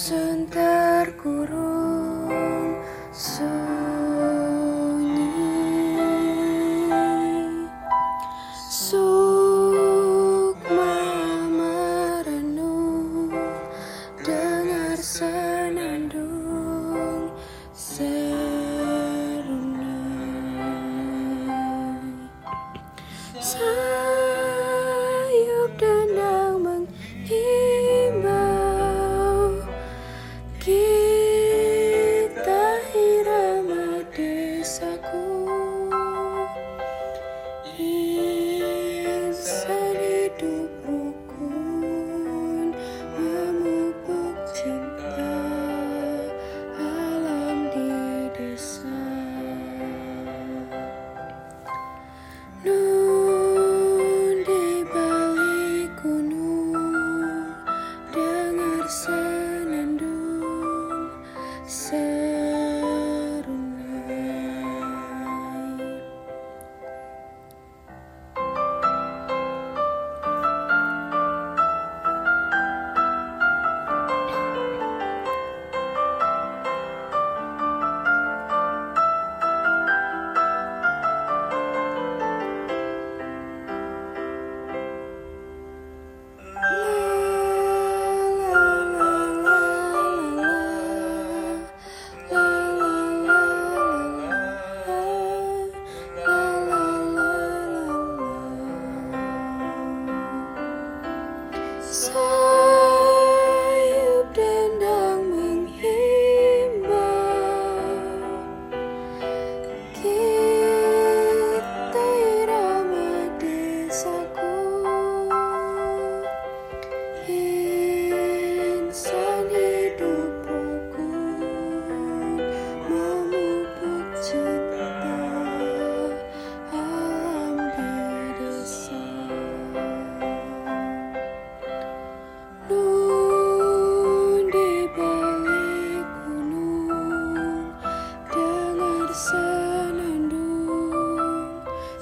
Senter guru. sun.